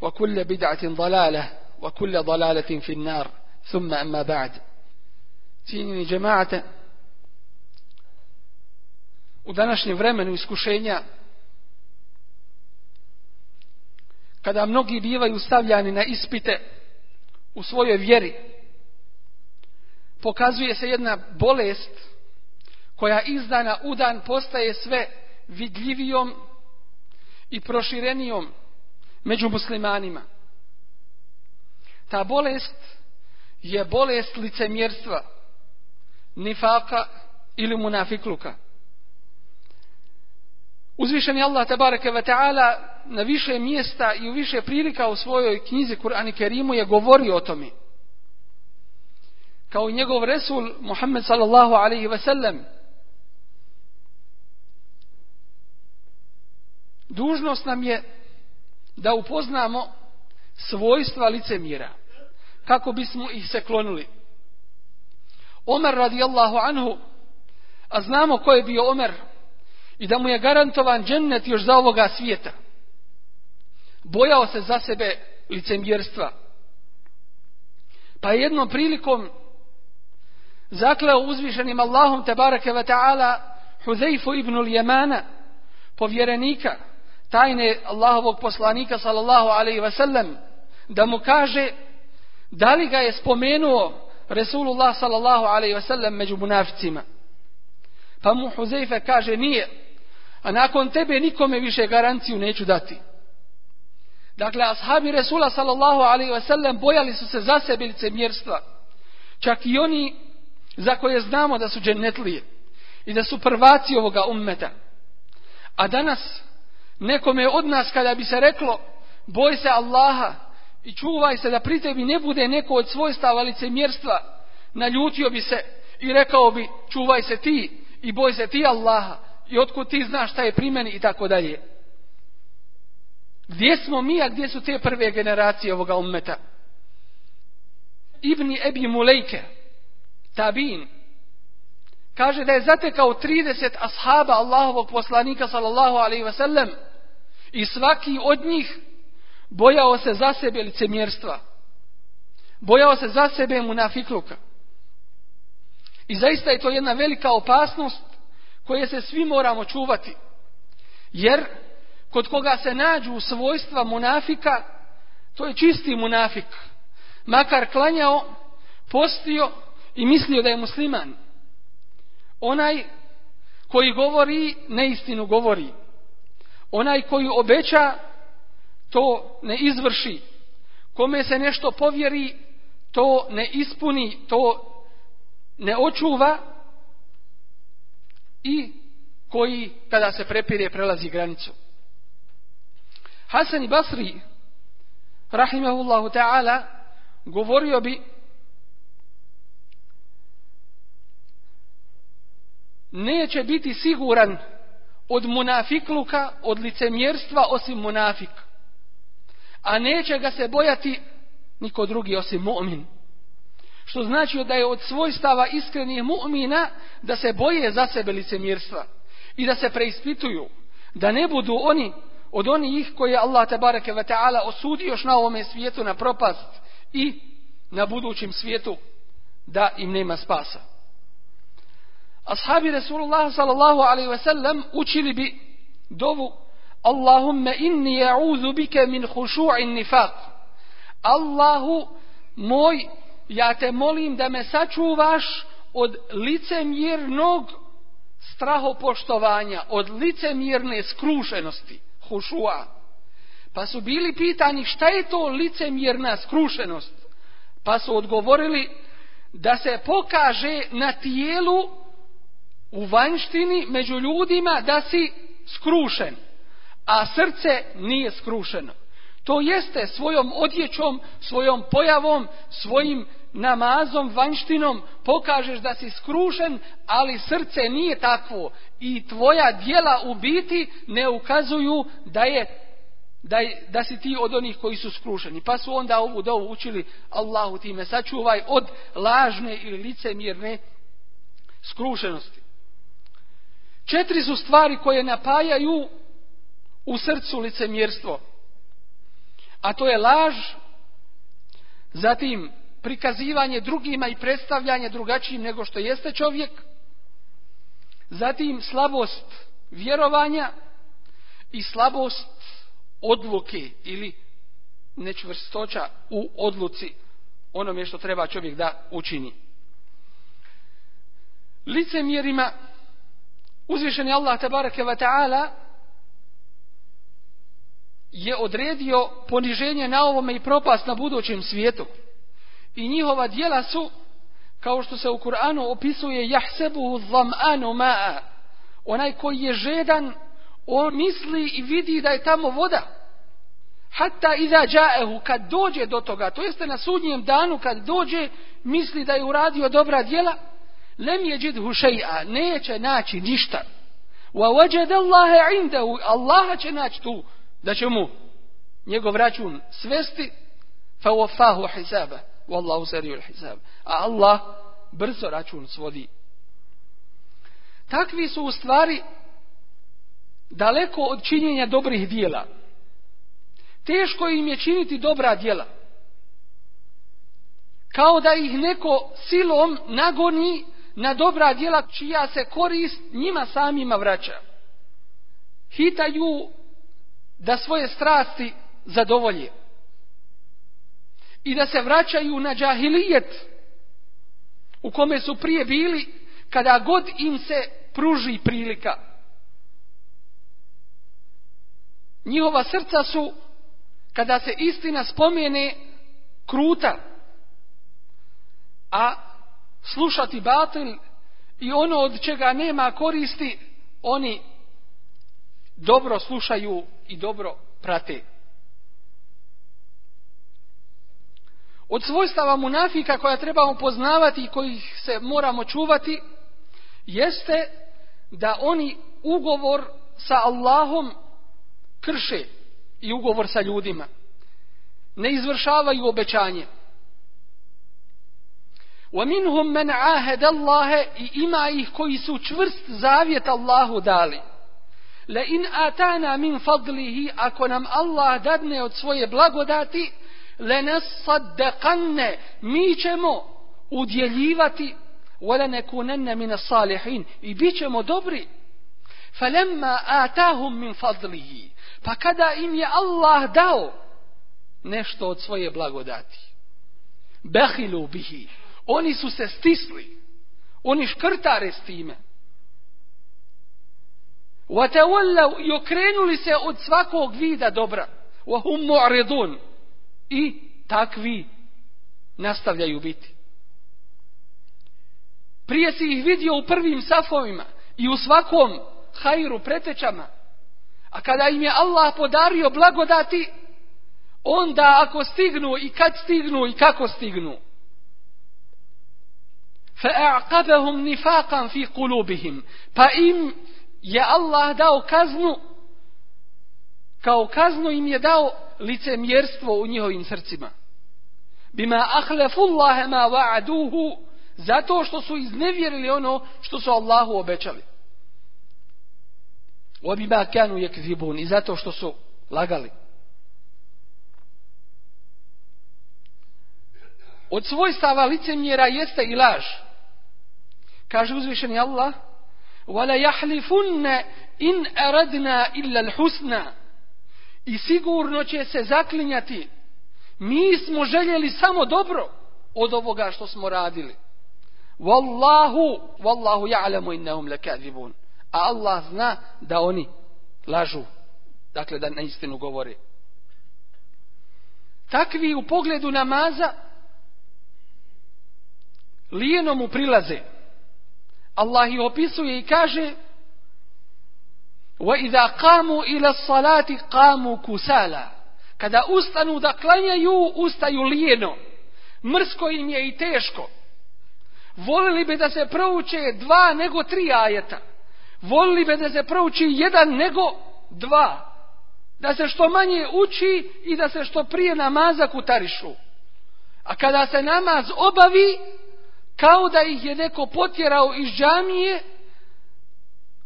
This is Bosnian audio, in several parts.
وكل بدعة ضلالة وكل ضلالة في النار ثم أما بعد u današnjem vremenu iskušenja kada mnogi bivaju stavljani na ispite u svojoj vjeri pokazuje se jedna bolest koja izdana dan postaje sve vidljivijom i proširenijom među muslimanima. Ta bolest je bolest licemjerstva, nifaka ili munafikluka. je Allah tabaraka ve ta'ala na više mjesta i u više prilika u svojoj knjizi Kur'ani i Kerimu je govorio o tome. Kao i njegov Resul Muhammed sallallahu alaihi ve sellem dužnost nam je da upoznamo svojstva licemjera, kako bismo ih se klonili. Omer Allahu anhu, a znamo ko je bio Omer i da mu je garantovan džennet još za ovoga svijeta. Bojao se za sebe licemjerstva. Pa jednom prilikom zakleo uzvišenim Allahom te ve ta'ala Huzeifu ibn Ljemana, povjerenika, tajne Allahovog poslanika sallallahu alaihi wasallam da mu kaže da li ga je spomenuo Resulullah sallallahu alaihi wasallam među munaficima. Pa mu Huzeife kaže nije, a nakon tebe nikome više garanciju neću dati. Dakle, ashabi Resula sallallahu alaihi wasallam bojali su se za sebe licemjerstva. Čak i oni za koje znamo da su džennetlije i da su prvaci ovoga ummeta. A danas Nekome od nas kada bi se reklo boj se Allaha i čuvaj se da pri tebi ne bude neko od svojstava licemjerstva, naljutio bi se i rekao bi čuvaj se ti i boj se ti Allaha i otkud ti znaš šta je pri meni i tako dalje. Gdje smo mi, a gdje su te prve generacije ovoga ummeta? Ibni Ebi Mulejke, tabin, kaže da je zatekao 30 ashaba Allahovog poslanika sallallahu alaihi sellem. I svaki od njih bojao se za sebe licemjerstva. Bojao se za sebe munafikluka. I zaista je to jedna velika opasnost koje se svi moramo čuvati. Jer kod koga se nađu svojstva munafika, to je čisti munafik. Makar klanjao, postio i mislio da je musliman. Onaj koji govori neistinu govori. Onaj koji obeća, to ne izvrši. Kome se nešto povjeri, to ne ispuni, to ne očuva i koji kada se prepire prelazi granicu. Hasan Basri, rahimahullahu ta'ala, govorio bi neće biti siguran od munafikluka, od licemjerstva osim munafik. A neće ga se bojati niko drugi osim mu'min. Što znači da je od svojstava iskrenih mu'mina da se boje za sebe licemjerstva i da se preispituju, da ne budu oni od onih koje je Allah tabareke ve ta'ala osudi još na ovome svijetu na propast i na budućem svijetu da im nema spasa ashabi Resulullah sallallahu alaihi sallam učili bi dovu Allahumme inni ja'udhu bike min hušu'in nifat Allahu moj, ja te molim da me sačuvaš od licemjernog strahopoštovanja, od licemjerne skrušenosti, hušua. Pa su bili pitani šta je to licemjerna skrušenost, pa su odgovorili da se pokaže na tijelu u vanjštini među ljudima da si skrušen, a srce nije skrušeno. To jeste svojom odjećom, svojom pojavom, svojim namazom, vanjštinom pokažeš da si skrušen, ali srce nije takvo i tvoja djela u biti ne ukazuju da je da, da si ti od onih koji su skrušeni. Pa su onda ovu dovu učili Allahu time, sačuvaj od lažne ili licemjerne skrušenosti. Četiri su stvari koje napajaju u srcu licemjerstvo. A to je laž, zatim prikazivanje drugima i predstavljanje drugačijim nego što jeste čovjek, zatim slabost vjerovanja i slabost odluke ili nečvrstoća u odluci onome što treba čovjek da učini. Licemjerima Uzvišen je Allah tabaraka ta'ala je odredio poniženje na ovome i propast na budućem svijetu. I njihova dijela su, kao što se u Kur'anu opisuje, jahsebuhu zlam'anu ma'a. Onaj koji je žedan, on misli i vidi da je tamo voda. Hatta iza kad dođe do toga, to jeste na sudnjem danu, kad dođe, misli da je uradio dobra djela, Lem je džidhu neće naći ništa. Wa Allahe indahu, Allaha će naći tu, da će mu njegov račun svesti, fa wafahu A Allah brzo račun svodi. Takvi su u stvari daleko od činjenja dobrih dijela. Teško im je činiti dobra djela. Kao da ih neko silom nagoni na dobra djela čija se korist njima samima vraća. Hitaju da svoje strasti zadovolje. I da se vraćaju na džahilijet u kome su prije bili kada god im se pruži prilika. Njihova srca su, kada se istina spomene, kruta, a slušati batil i ono od čega nema koristi, oni dobro slušaju i dobro prate. Od svojstava munafika koja trebamo poznavati i kojih se moramo čuvati, jeste da oni ugovor sa Allahom krše i ugovor sa ljudima. Ne izvršavaju obećanje. وَمِنْهُمْ مَنْ عَاهَدَ اللَّهَ I ima ih koji su čvrst zavjet Allahu dali. لَإِنْ آتَانَا مِنْ فَضْلِهِ Ako nam Allah dadne od svoje blagodati, لَنَسَّدَّقَنَّ Mi ćemo udjeljivati وَلَنَكُنَنَّ مِنَ الصَّالِحِينَ I bit ćemo dobri. فَلَمَّا آتَاهُمْ مِنْ فَضْلِهِ Pa kada im je Allah dao nešto od svoje blagodati. بَخِلُوا بِهِ oni su se stisli. Oni škrtare s time. I okrenuli se od svakog vida dobra. I takvi nastavljaju biti. Prije si ih vidio u prvim safovima i u svakom hajru pretečama. A kada im je Allah podario blagodati, onda ako stignu i kad stignu i kako stignu. نِفَاقًا فِي قُلُوبِهِمْ Pa im je Allah dao kaznu, kao kaznu im je dao licemjerstvo u njihovim srcima. Bima ahlefu ma wa'aduhu, zato što su iznevjerili ono što su Allahu obećali. bima kanu jekzibun, i zato što su lagali. Od svojstava licemjera jeste i laž. Kaže uzvišeni Allah وَلَا يَحْلِفُنَّ إِنْ أَرَدْنَا إِلَّا الْحُسْنَ I sigurno će se zaklinjati mi smo željeli samo dobro od ovoga što smo radili. Wallahu, wallahu ya'lamu innahum A Allah zna da oni lažu. Dakle, da na istinu govori. Takvi u pogledu namaza lijenom mu prilaze. Allah ih opisuje i kaže وَإِذَا قَامُوا إِلَى الصَّلَاتِ قَامُوا كُسَالًا Kada ustanu da klanjaju, ustaju lijeno. Mrsko im je i teško. Volili bi da se prouče dva nego tri ajeta. Volili bi da se prouči jedan nego dva. Da se što manje uči i da se što prije namaza kutarišu. A kada se namaz obavi, kao da ih je neko potjerao iz džamije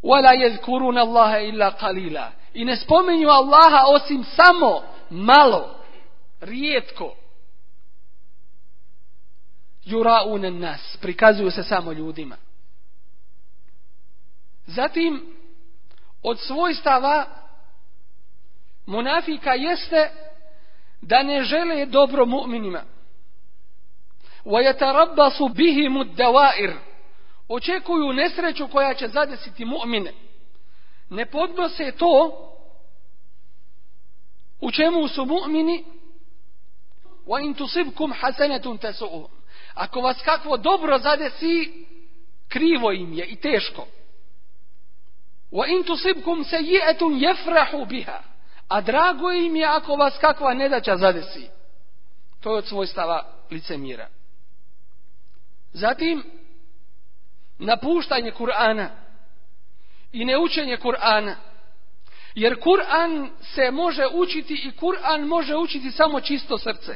wala yadhkuruna Allaha illa qalila I ne spominju Allaha osim samo malo, rijetko. yurauna nas, prikazuju se samo ljudima. Zatim, od svojstava munafika jeste da ne žele dobro mu'minima. وَيَتَرَبَّصُ بِهِمُ الدَّوَائِرِ Očekuju nesreću koja će zadesiti mu'mine. Ne podnose to u čemu su mu'mini وَإِن تُصِبْكُمْ حَسَنَةٌ تَسُؤُهُمْ Ako vas kakvo dobro zadesi, krivo im je i teško. وَإِن تُصِبْكُمْ سَيِّئَةٌ يَفْرَحُ بِهَا A drago im je ako vas kakva nedaća zadesi. To je od svojstava licemira. Zatim, napuštanje Kur'ana i neučenje Kur'ana. Jer Kur'an se može učiti i Kur'an može učiti samo čisto srce.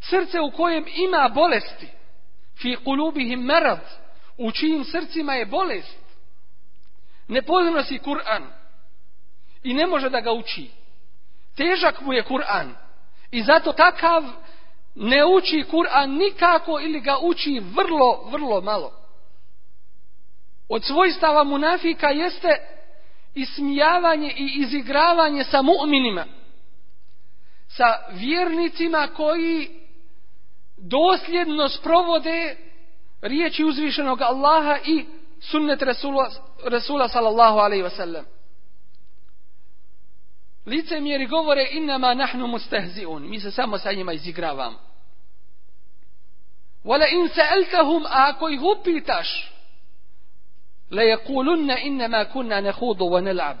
Srce u kojem ima bolesti. Fi kulubihim merad. U čijim srcima je bolest. Ne podnosi Kur'an. I ne može da ga uči. Težak mu je Kur'an. I zato takav ne uči Kur'an nikako ili ga uči vrlo, vrlo malo. Od svojstava munafika jeste ismijavanje i izigravanje sa mu'minima. Sa vjernicima koji dosljedno sprovode riječi uzvišenog Allaha i sunnet Rasula Rasula sallallahu alaihi wasallam. Licemjeri govore innama nahnu mustehzi'un. Mi se samo sa njima izigravamo. Wala in sa'altahum, a ako ih upitaš, le je kunna nakhudu wa nal'ab.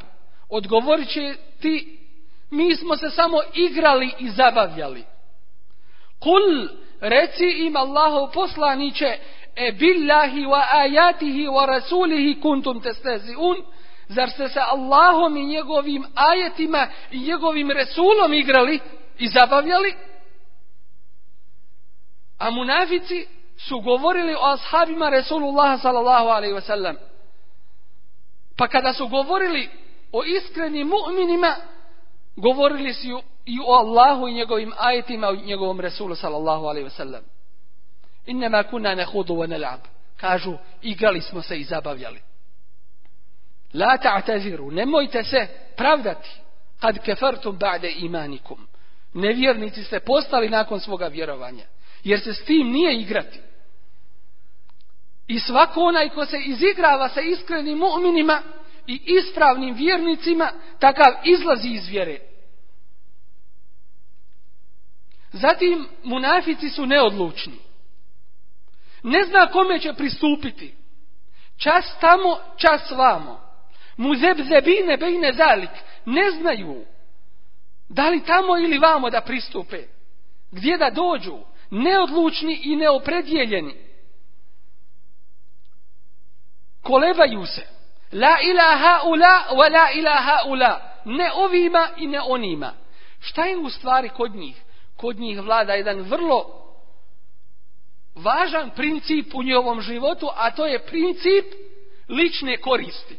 Odgovorit ti, mi smo se samo igrali i zabavljali. Kul, reci im Allahu poslanice e billahi wa ayatihi wa rasulihi kuntum testeziun, zar ste se Allahom i njegovim ajetima i njegovim resulom igrali i zabavljali? A munafici su govorili o ashabima Resulullah sallallahu alaihi sallam. Pa kada su govorili o iskrenim mu'minima, govorili su i o Allahu i njegovim ajetima i njegovom Resulu sallallahu alaihi sallam. Innama kuna hudu wa nal'ab Kažu, igrali smo se i zabavljali. La ta'taziru, nemojte se pravdati. Kad kefertum ba'de imanikum. Nevjernici ste postali nakon svoga vjerovanja jer se s tim nije igrati. I svako onaj ko se izigrava sa iskrenim mu'minima i ispravnim vjernicima, takav izlazi iz vjere. Zatim, munafici su neodlučni. Ne zna kome će pristupiti. Čas tamo, čas vamo. zebine bejne zalik. Ne znaju da li tamo ili vamo da pristupe. Gdje da dođu? neodlučni i neopredjeljeni. Kolevaju se. La ilaha ula, wa la ilaha ula. Ne ovima i ne onima. Šta je u stvari kod njih? Kod njih vlada jedan vrlo važan princip u njihovom životu, a to je princip lične koristi.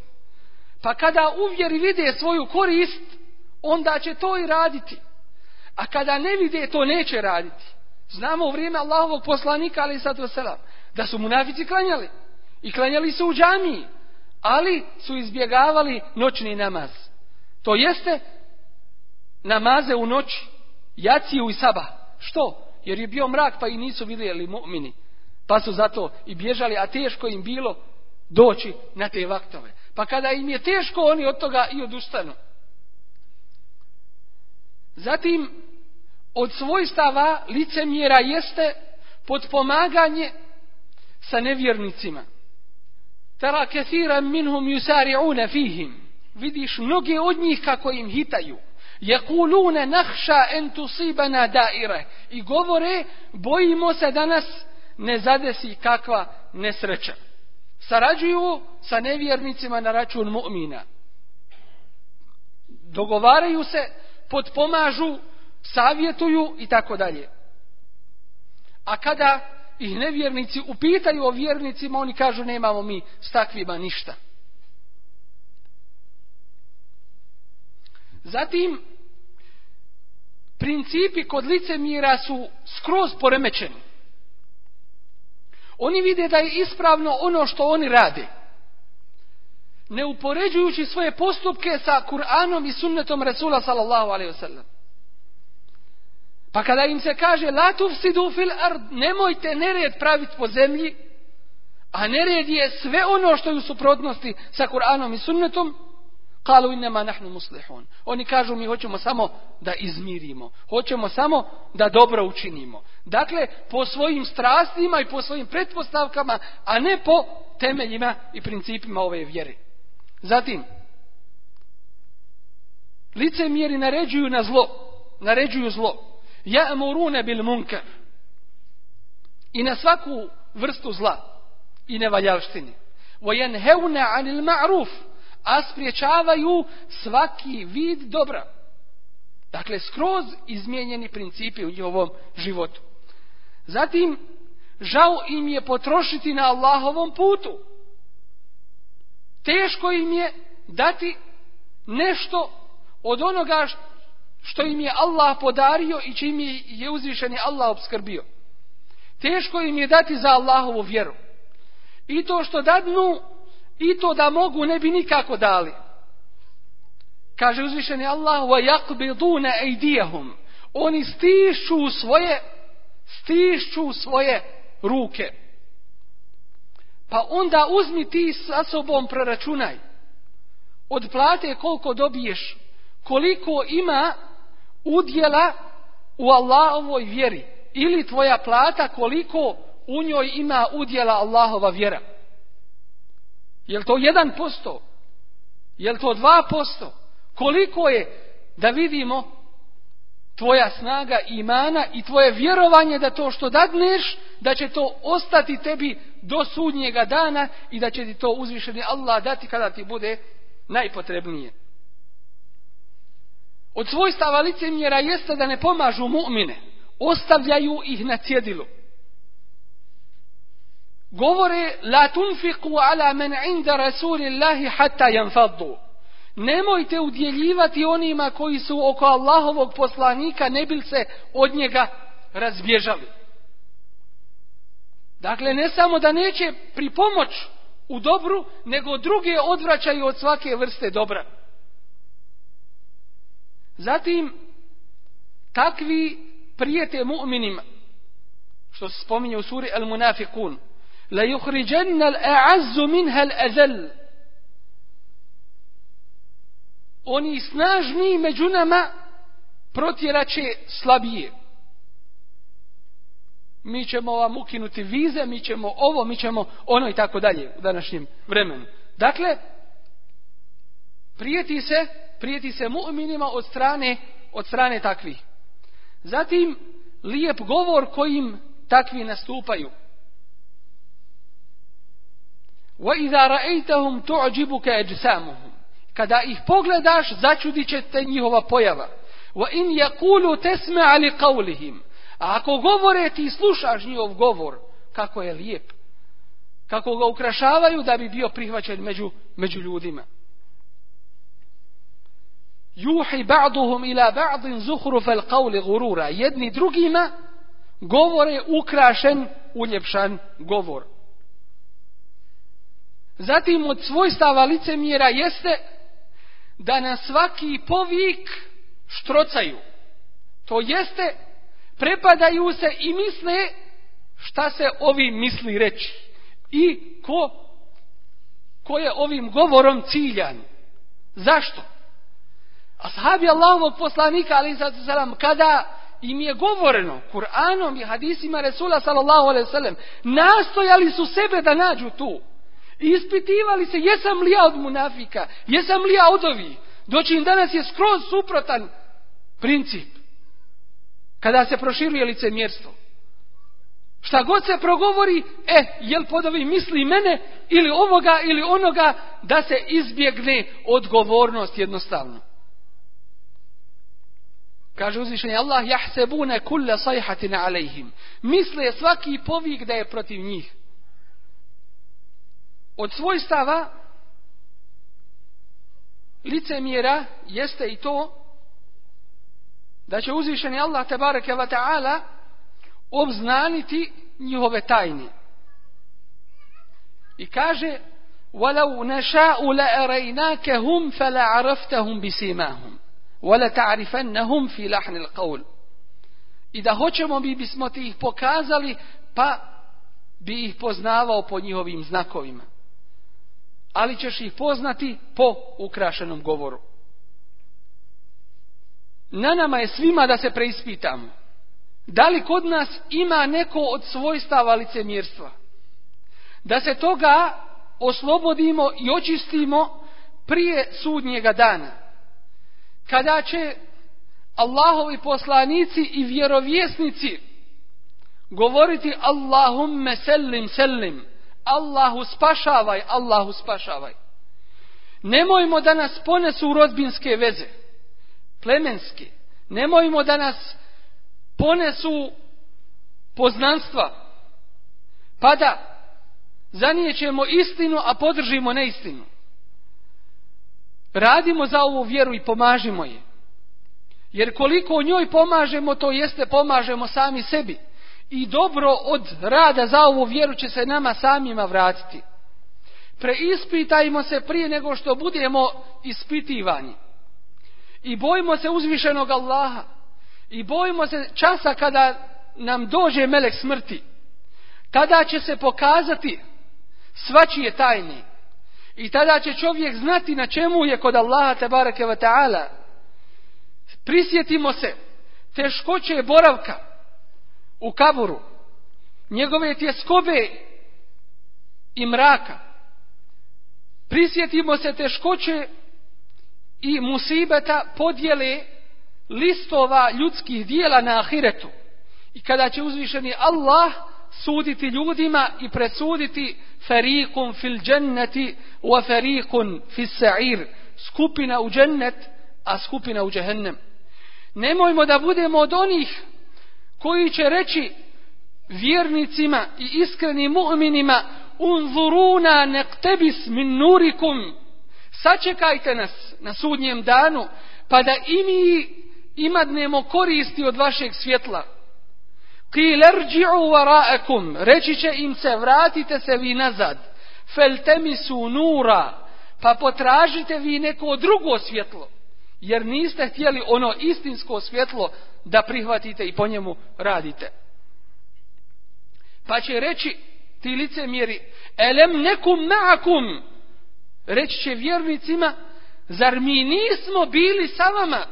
Pa kada uvjeri vide svoju korist, onda će to i raditi. A kada ne vide, to neće raditi. Znamo u vrijeme Allahovog poslanika, ali sad vaselam, da su munafici klanjali. I klanjali su u džamiji. Ali su izbjegavali noćni namaz. To jeste namaze u noć Jaciju i saba. Što? Jer je bio mrak pa i nisu vidjeli mu'mini. Pa su zato i bježali, a teško im bilo doći na te vaktove. Pa kada im je teško, oni od toga i odustanu. Zatim, od svojstava licemjera jeste potpomaganje sa nevjernicima. Tara kathira minhum yusari'una fihim. Vidiš mnoge od njih kako im hitaju. Jekulune nahša en daire. I govore, bojimo se da nas ne zadesi kakva nesreća. Sarađuju sa nevjernicima na račun mu'mina. Dogovaraju se, potpomažu savjetuju i tako dalje. A kada ih nevjernici upitaju o vjernicima, oni kažu nemamo mi s takvima ništa. Zatim, principi kod licemira su skroz poremećeni. Oni vide da je ispravno ono što oni rade. Ne upoređujući svoje postupke sa Kur'anom i sunnetom Resula sallallahu alaihi a pa kada im se kaže latuf sidufil ar ard, nemojte nered praviti po zemlji, a nered je sve ono što je u suprotnosti sa Kur'anom i sunnetom, kalu i nahnu muslihun. Oni kažu mi hoćemo samo da izmirimo, hoćemo samo da dobro učinimo. Dakle, po svojim strastima i po svojim pretpostavkama, a ne po temeljima i principima ove vjere. Zatim, licemjeri naređuju na zlo, naređuju zlo. Ja'muruna bil munkar. I na svaku vrstu zla i nevaljalštini. Wa yanhauna 'anil ma'ruf. A spriječavaju svaki vid dobra. Dakle, skroz izmijenjeni principi u njihovom životu. Zatim, žao im je potrošiti na Allahovom putu. Teško im je dati nešto od onoga što im je Allah podario i čim je uzvišeni Allah obskrbio. Teško im je dati za Allahovu vjeru. I to što dadnu, i to da mogu ne bi nikako dali. Kaže uzvišeni Allah, Oni stišću svoje, stišću svoje ruke. Pa onda uzmi ti sa sobom preračunaj. Od plate koliko dobiješ, koliko ima udjela u Allahovoj vjeri ili tvoja plata koliko u njoj ima udjela Allahova vjera. Jel to jedan posto Jel to dva posto Koliko je da vidimo tvoja snaga imana i tvoje vjerovanje da to što dadneš, da će to ostati tebi do sudnjega dana i da će ti to uzvišeni Allah dati kada ti bude najpotrebnije. Od svojstava licemjera jeste da ne pomažu mu'mine. Ostavljaju ih na cjedilu. Govore, la tunfiku ala men inda rasulillahi hatta janfaddu. Nemojte udjeljivati onima koji su oko Allahovog poslanika ne bil se od njega razbježali. Dakle, ne samo da neće pripomoć u dobru, nego druge odvraćaju od svake vrste dobra. Zatim, takvi prijete mu'minima, što se spominje u suri Al-Munafiqun, la yukhriđenna al-a'azzu minha al-azal. Oni snažni među nama protjeraće slabije. Mi ćemo vam ukinuti vize, mi ćemo ovo, mi ćemo ono i tako dalje u današnjem vremenu. Dakle, Prijeti se, prijeti se od strane, od strane takvih. Zatim, lijep govor kojim takvi nastupaju. وَإِذَا رَأَيْتَهُمْ تُعْجِبُكَ أَجْسَامُهُمْ Kada ih pogledaš, začudit će te njihova pojava. وَإِنْ يَقُولُ تَسْمَعَ لِقَوْلِهِمْ A ako govore, ti slušaš njihov govor. Kako je lijep. Kako ga ukrašavaju da bi bio prihvaćen među, među ljudima. Juhi ba'duhum ila ba'din zuhrufel qavli gurura. Jedni drugima govore ukrašen, uljepšan govor. Zatim od svojstava licemjera jeste da na svaki povik štrocaju. To jeste, prepadaju se i misle šta se ovim misli reći. I ko, ko je ovim govorom ciljan. Zašto? ashabi Allahovog poslanika, ali kada im je govoreno Kur'anom i hadisima Resula sallallahu alaihi sallam, nastojali su sebe da nađu tu. I ispitivali se, jesam li ja od munafika, jesam li ja od ovi Doći im danas je skroz suprotan princip. Kada se proširuje licemjerstvo. Šta god se progovori, e, jel podovi misli mene ili ovoga ili onoga da se izbjegne odgovornost jednostavno. Kaže uzvišeni Allah, jahsebune kulle alejhim. Misle svaki povik da je protiv njih. Od svojstava licemjera jeste i to da će uzvišeni Allah tebareke ve taala obznaniti njihove tajne. I kaže: "Walau hum la'araynakahum fala'araftahum bisimahum." I da hoćemo mi bismo ti ih pokazali, pa bi ih poznavao po njihovim znakovima. Ali ćeš ih poznati po ukrašenom govoru. Na nama je svima da se preispitamo. Da li kod nas ima neko od svojstava licemjerstva? Da se toga oslobodimo i očistimo prije sudnjega dana kada će Allahovi poslanici i vjerovjesnici govoriti Allahumme sellim sellim, Allahu spašavaj, Allahu spašavaj. Nemojmo da nas ponesu rodbinske veze, plemenske. Nemojmo da nas ponesu poznanstva. Pa da, zanijećemo istinu, a podržimo neistinu. Radimo za ovu vjeru i pomažimo je. Jer koliko u njoj pomažemo, to jeste pomažemo sami sebi. I dobro od rada za ovu vjeru će se nama samima vratiti. Preispitajmo se prije nego što budemo ispitivani. I bojimo se uzvišenog Allaha. I bojimo se časa kada nam dođe melek smrti. Tada će se pokazati svačije tajne i tada će čovjek znati na čemu je kod Allaha tabaraka wa ta'ala. Prisjetimo se teškoće boravka u kaburu, njegove tjeskobe i mraka. Prisjetimo se teškoće i musibeta podjele listova ljudskih dijela na ahiretu. I kada će uzvišeni Allah suditi ljudima i presuditi فريق fil الجنة wa في fis Skupina u a skupina u džehennem. Nemojmo da budemo od onih koji će reći vjernicima i iskrenim mu'minima unzuruna nektebis min nurikum sačekajte nas na sudnjem danu pa da i mi imadnemo koristi od vašeg svjetla Reći će im se, vratite se vi nazad. su nura. Pa potražite vi neko drugo svjetlo. Jer niste htjeli ono istinsko svjetlo da prihvatite i po njemu radite. Pa će reći ti licemjeri, elem nekum ma'akum. Reći će vjernicima, zar mi nismo bili sa vama?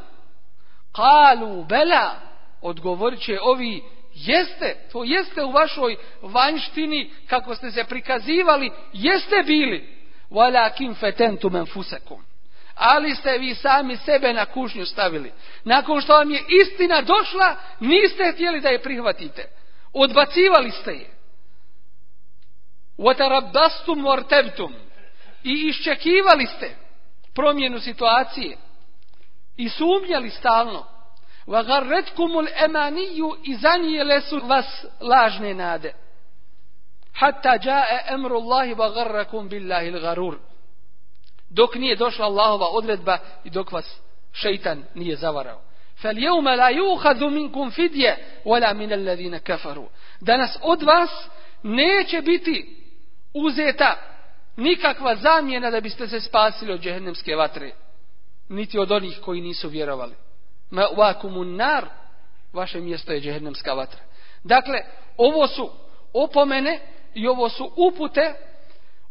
Kalu bela, odgovorit će ovi Jeste, to jeste u vašoj vanjštini, kako ste se prikazivali, jeste bili. Walakin fetentum enfusekum. Ali ste vi sami sebe na kušnju stavili. Nakon što vam je istina došla, niste htjeli da je prihvatite. Odbacivali ste je. Watarabastum I iščekivali ste promjenu situacije. I sumnjali stalno. Vagarretkumul emaniju I zanijele su vas lažne nade. Hatta jae emrullahi اللَّهِ وَغَرَّكُمْ بِاللَّهِ Dok nije došla Allahova odredba i dok vas šeitan nije zavarao. jevme la juhadu minkum fidje, wala مِنَ kafaru. Danas od vas neće biti uzeta nikakva zamjena da biste se spasili od džehennemske vatre, niti od onih koji nisu vjerovali ma'wakumun nar, vaše mjesto je džehennemska vatra. Dakle, ovo su opomene i ovo su upute,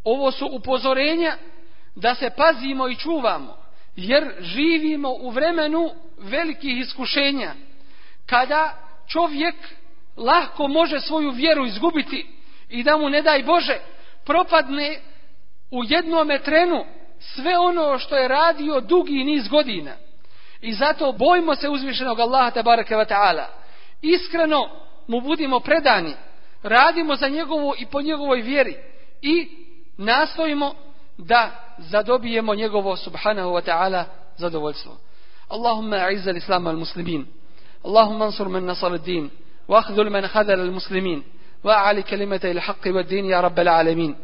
ovo su upozorenja da se pazimo i čuvamo, jer živimo u vremenu velikih iskušenja, kada čovjek lahko može svoju vjeru izgubiti i da mu, ne daj Bože, propadne u jednome trenu sve ono što je radio dugi niz godina. I zato bojimo se uzvišenog Allaha tabaraka wa ta'ala. Iskreno mu budimo predani. Radimo za njegovo i po njegovoj vjeri. I nastojimo da zadobijemo njegovo subhanahu wa ta'ala zadovoljstvo. Allahumma a'izza al Islam al-muslimin. Allahumma ansur man nasar al-din. Wa man al-muslimin. Wa ali kalimata il-haqqi wa din ya alamin.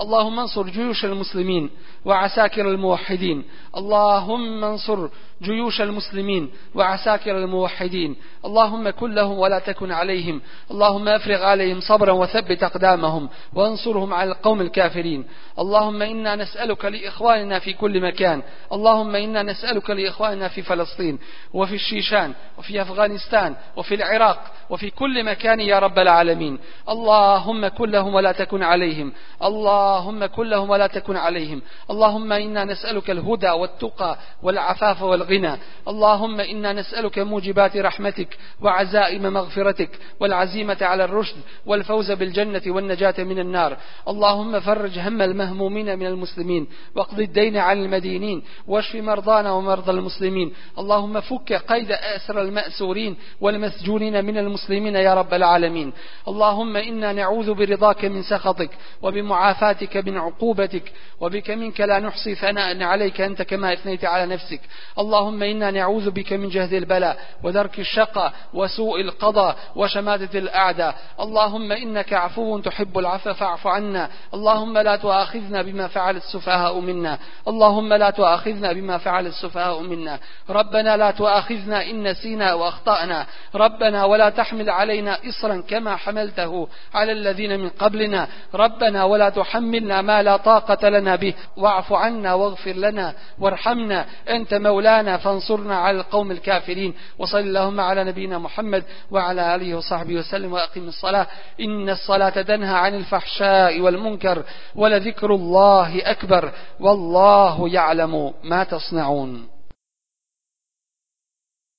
اللهم انصر جيوش المسلمين وعساكر الموحدين اللهم انصر جيوش المسلمين وعساكر الموحدين اللهم كن لهم ولا تكن عليهم اللهم افرغ عليهم صبرا وثبت أقدامهم وانصرهم على القوم الكافرين اللهم إنا نسألك لإخواننا في كل مكان اللهم إنا نسألك لإخواننا في فلسطين وفي الشيشان وفي أفغانستان وفي العراق وفي كل مكان يا رب العالمين اللهم كن لهم ولا تكن عليهم الله اللهم كلهم ولا تكن عليهم اللهم إنا نسألك الهدى والتقى والعفاف والغنى اللهم إنا نسألك موجبات رحمتك وعزائم مغفرتك والعزيمة على الرشد والفوز بالجنة والنجاة من النار اللهم فرج هم المهمومين من المسلمين واقض الدين عن المدينين واشف مرضانا ومرضى المسلمين اللهم فك قيد أسر المأسورين والمسجونين من المسلمين يا رب العالمين اللهم إنا نعوذ برضاك من سخطك وبمعافاتك رحمتك من عقوبتك وبك منك لا نحصي ثناء عليك أنت كما أثنيت على نفسك اللهم إنا نعوذ بك من جهد البلاء ودرك الشقى وسوء القضاء وشماتة الأعداء اللهم إنك عفو تحب العفو فاعف عنا اللهم لا تؤاخذنا بما فعل السفهاء منا اللهم لا تؤاخذنا بما فعل السفهاء منا ربنا لا تؤاخذنا إن نسينا وأخطأنا ربنا ولا تحمل علينا إصرا كما حملته على الذين من قبلنا ربنا ولا تحمل وحملنا ما لا طاقة لنا به واعف عنا واغفر لنا وارحمنا أنت مولانا فانصرنا على القوم الكافرين وصل اللهم على نبينا محمد وعلى آله وصحبه وسلم وأقم الصلاة إن الصلاة تنهى عن الفحشاء والمنكر ولذكر الله أكبر والله يعلم ما تصنعون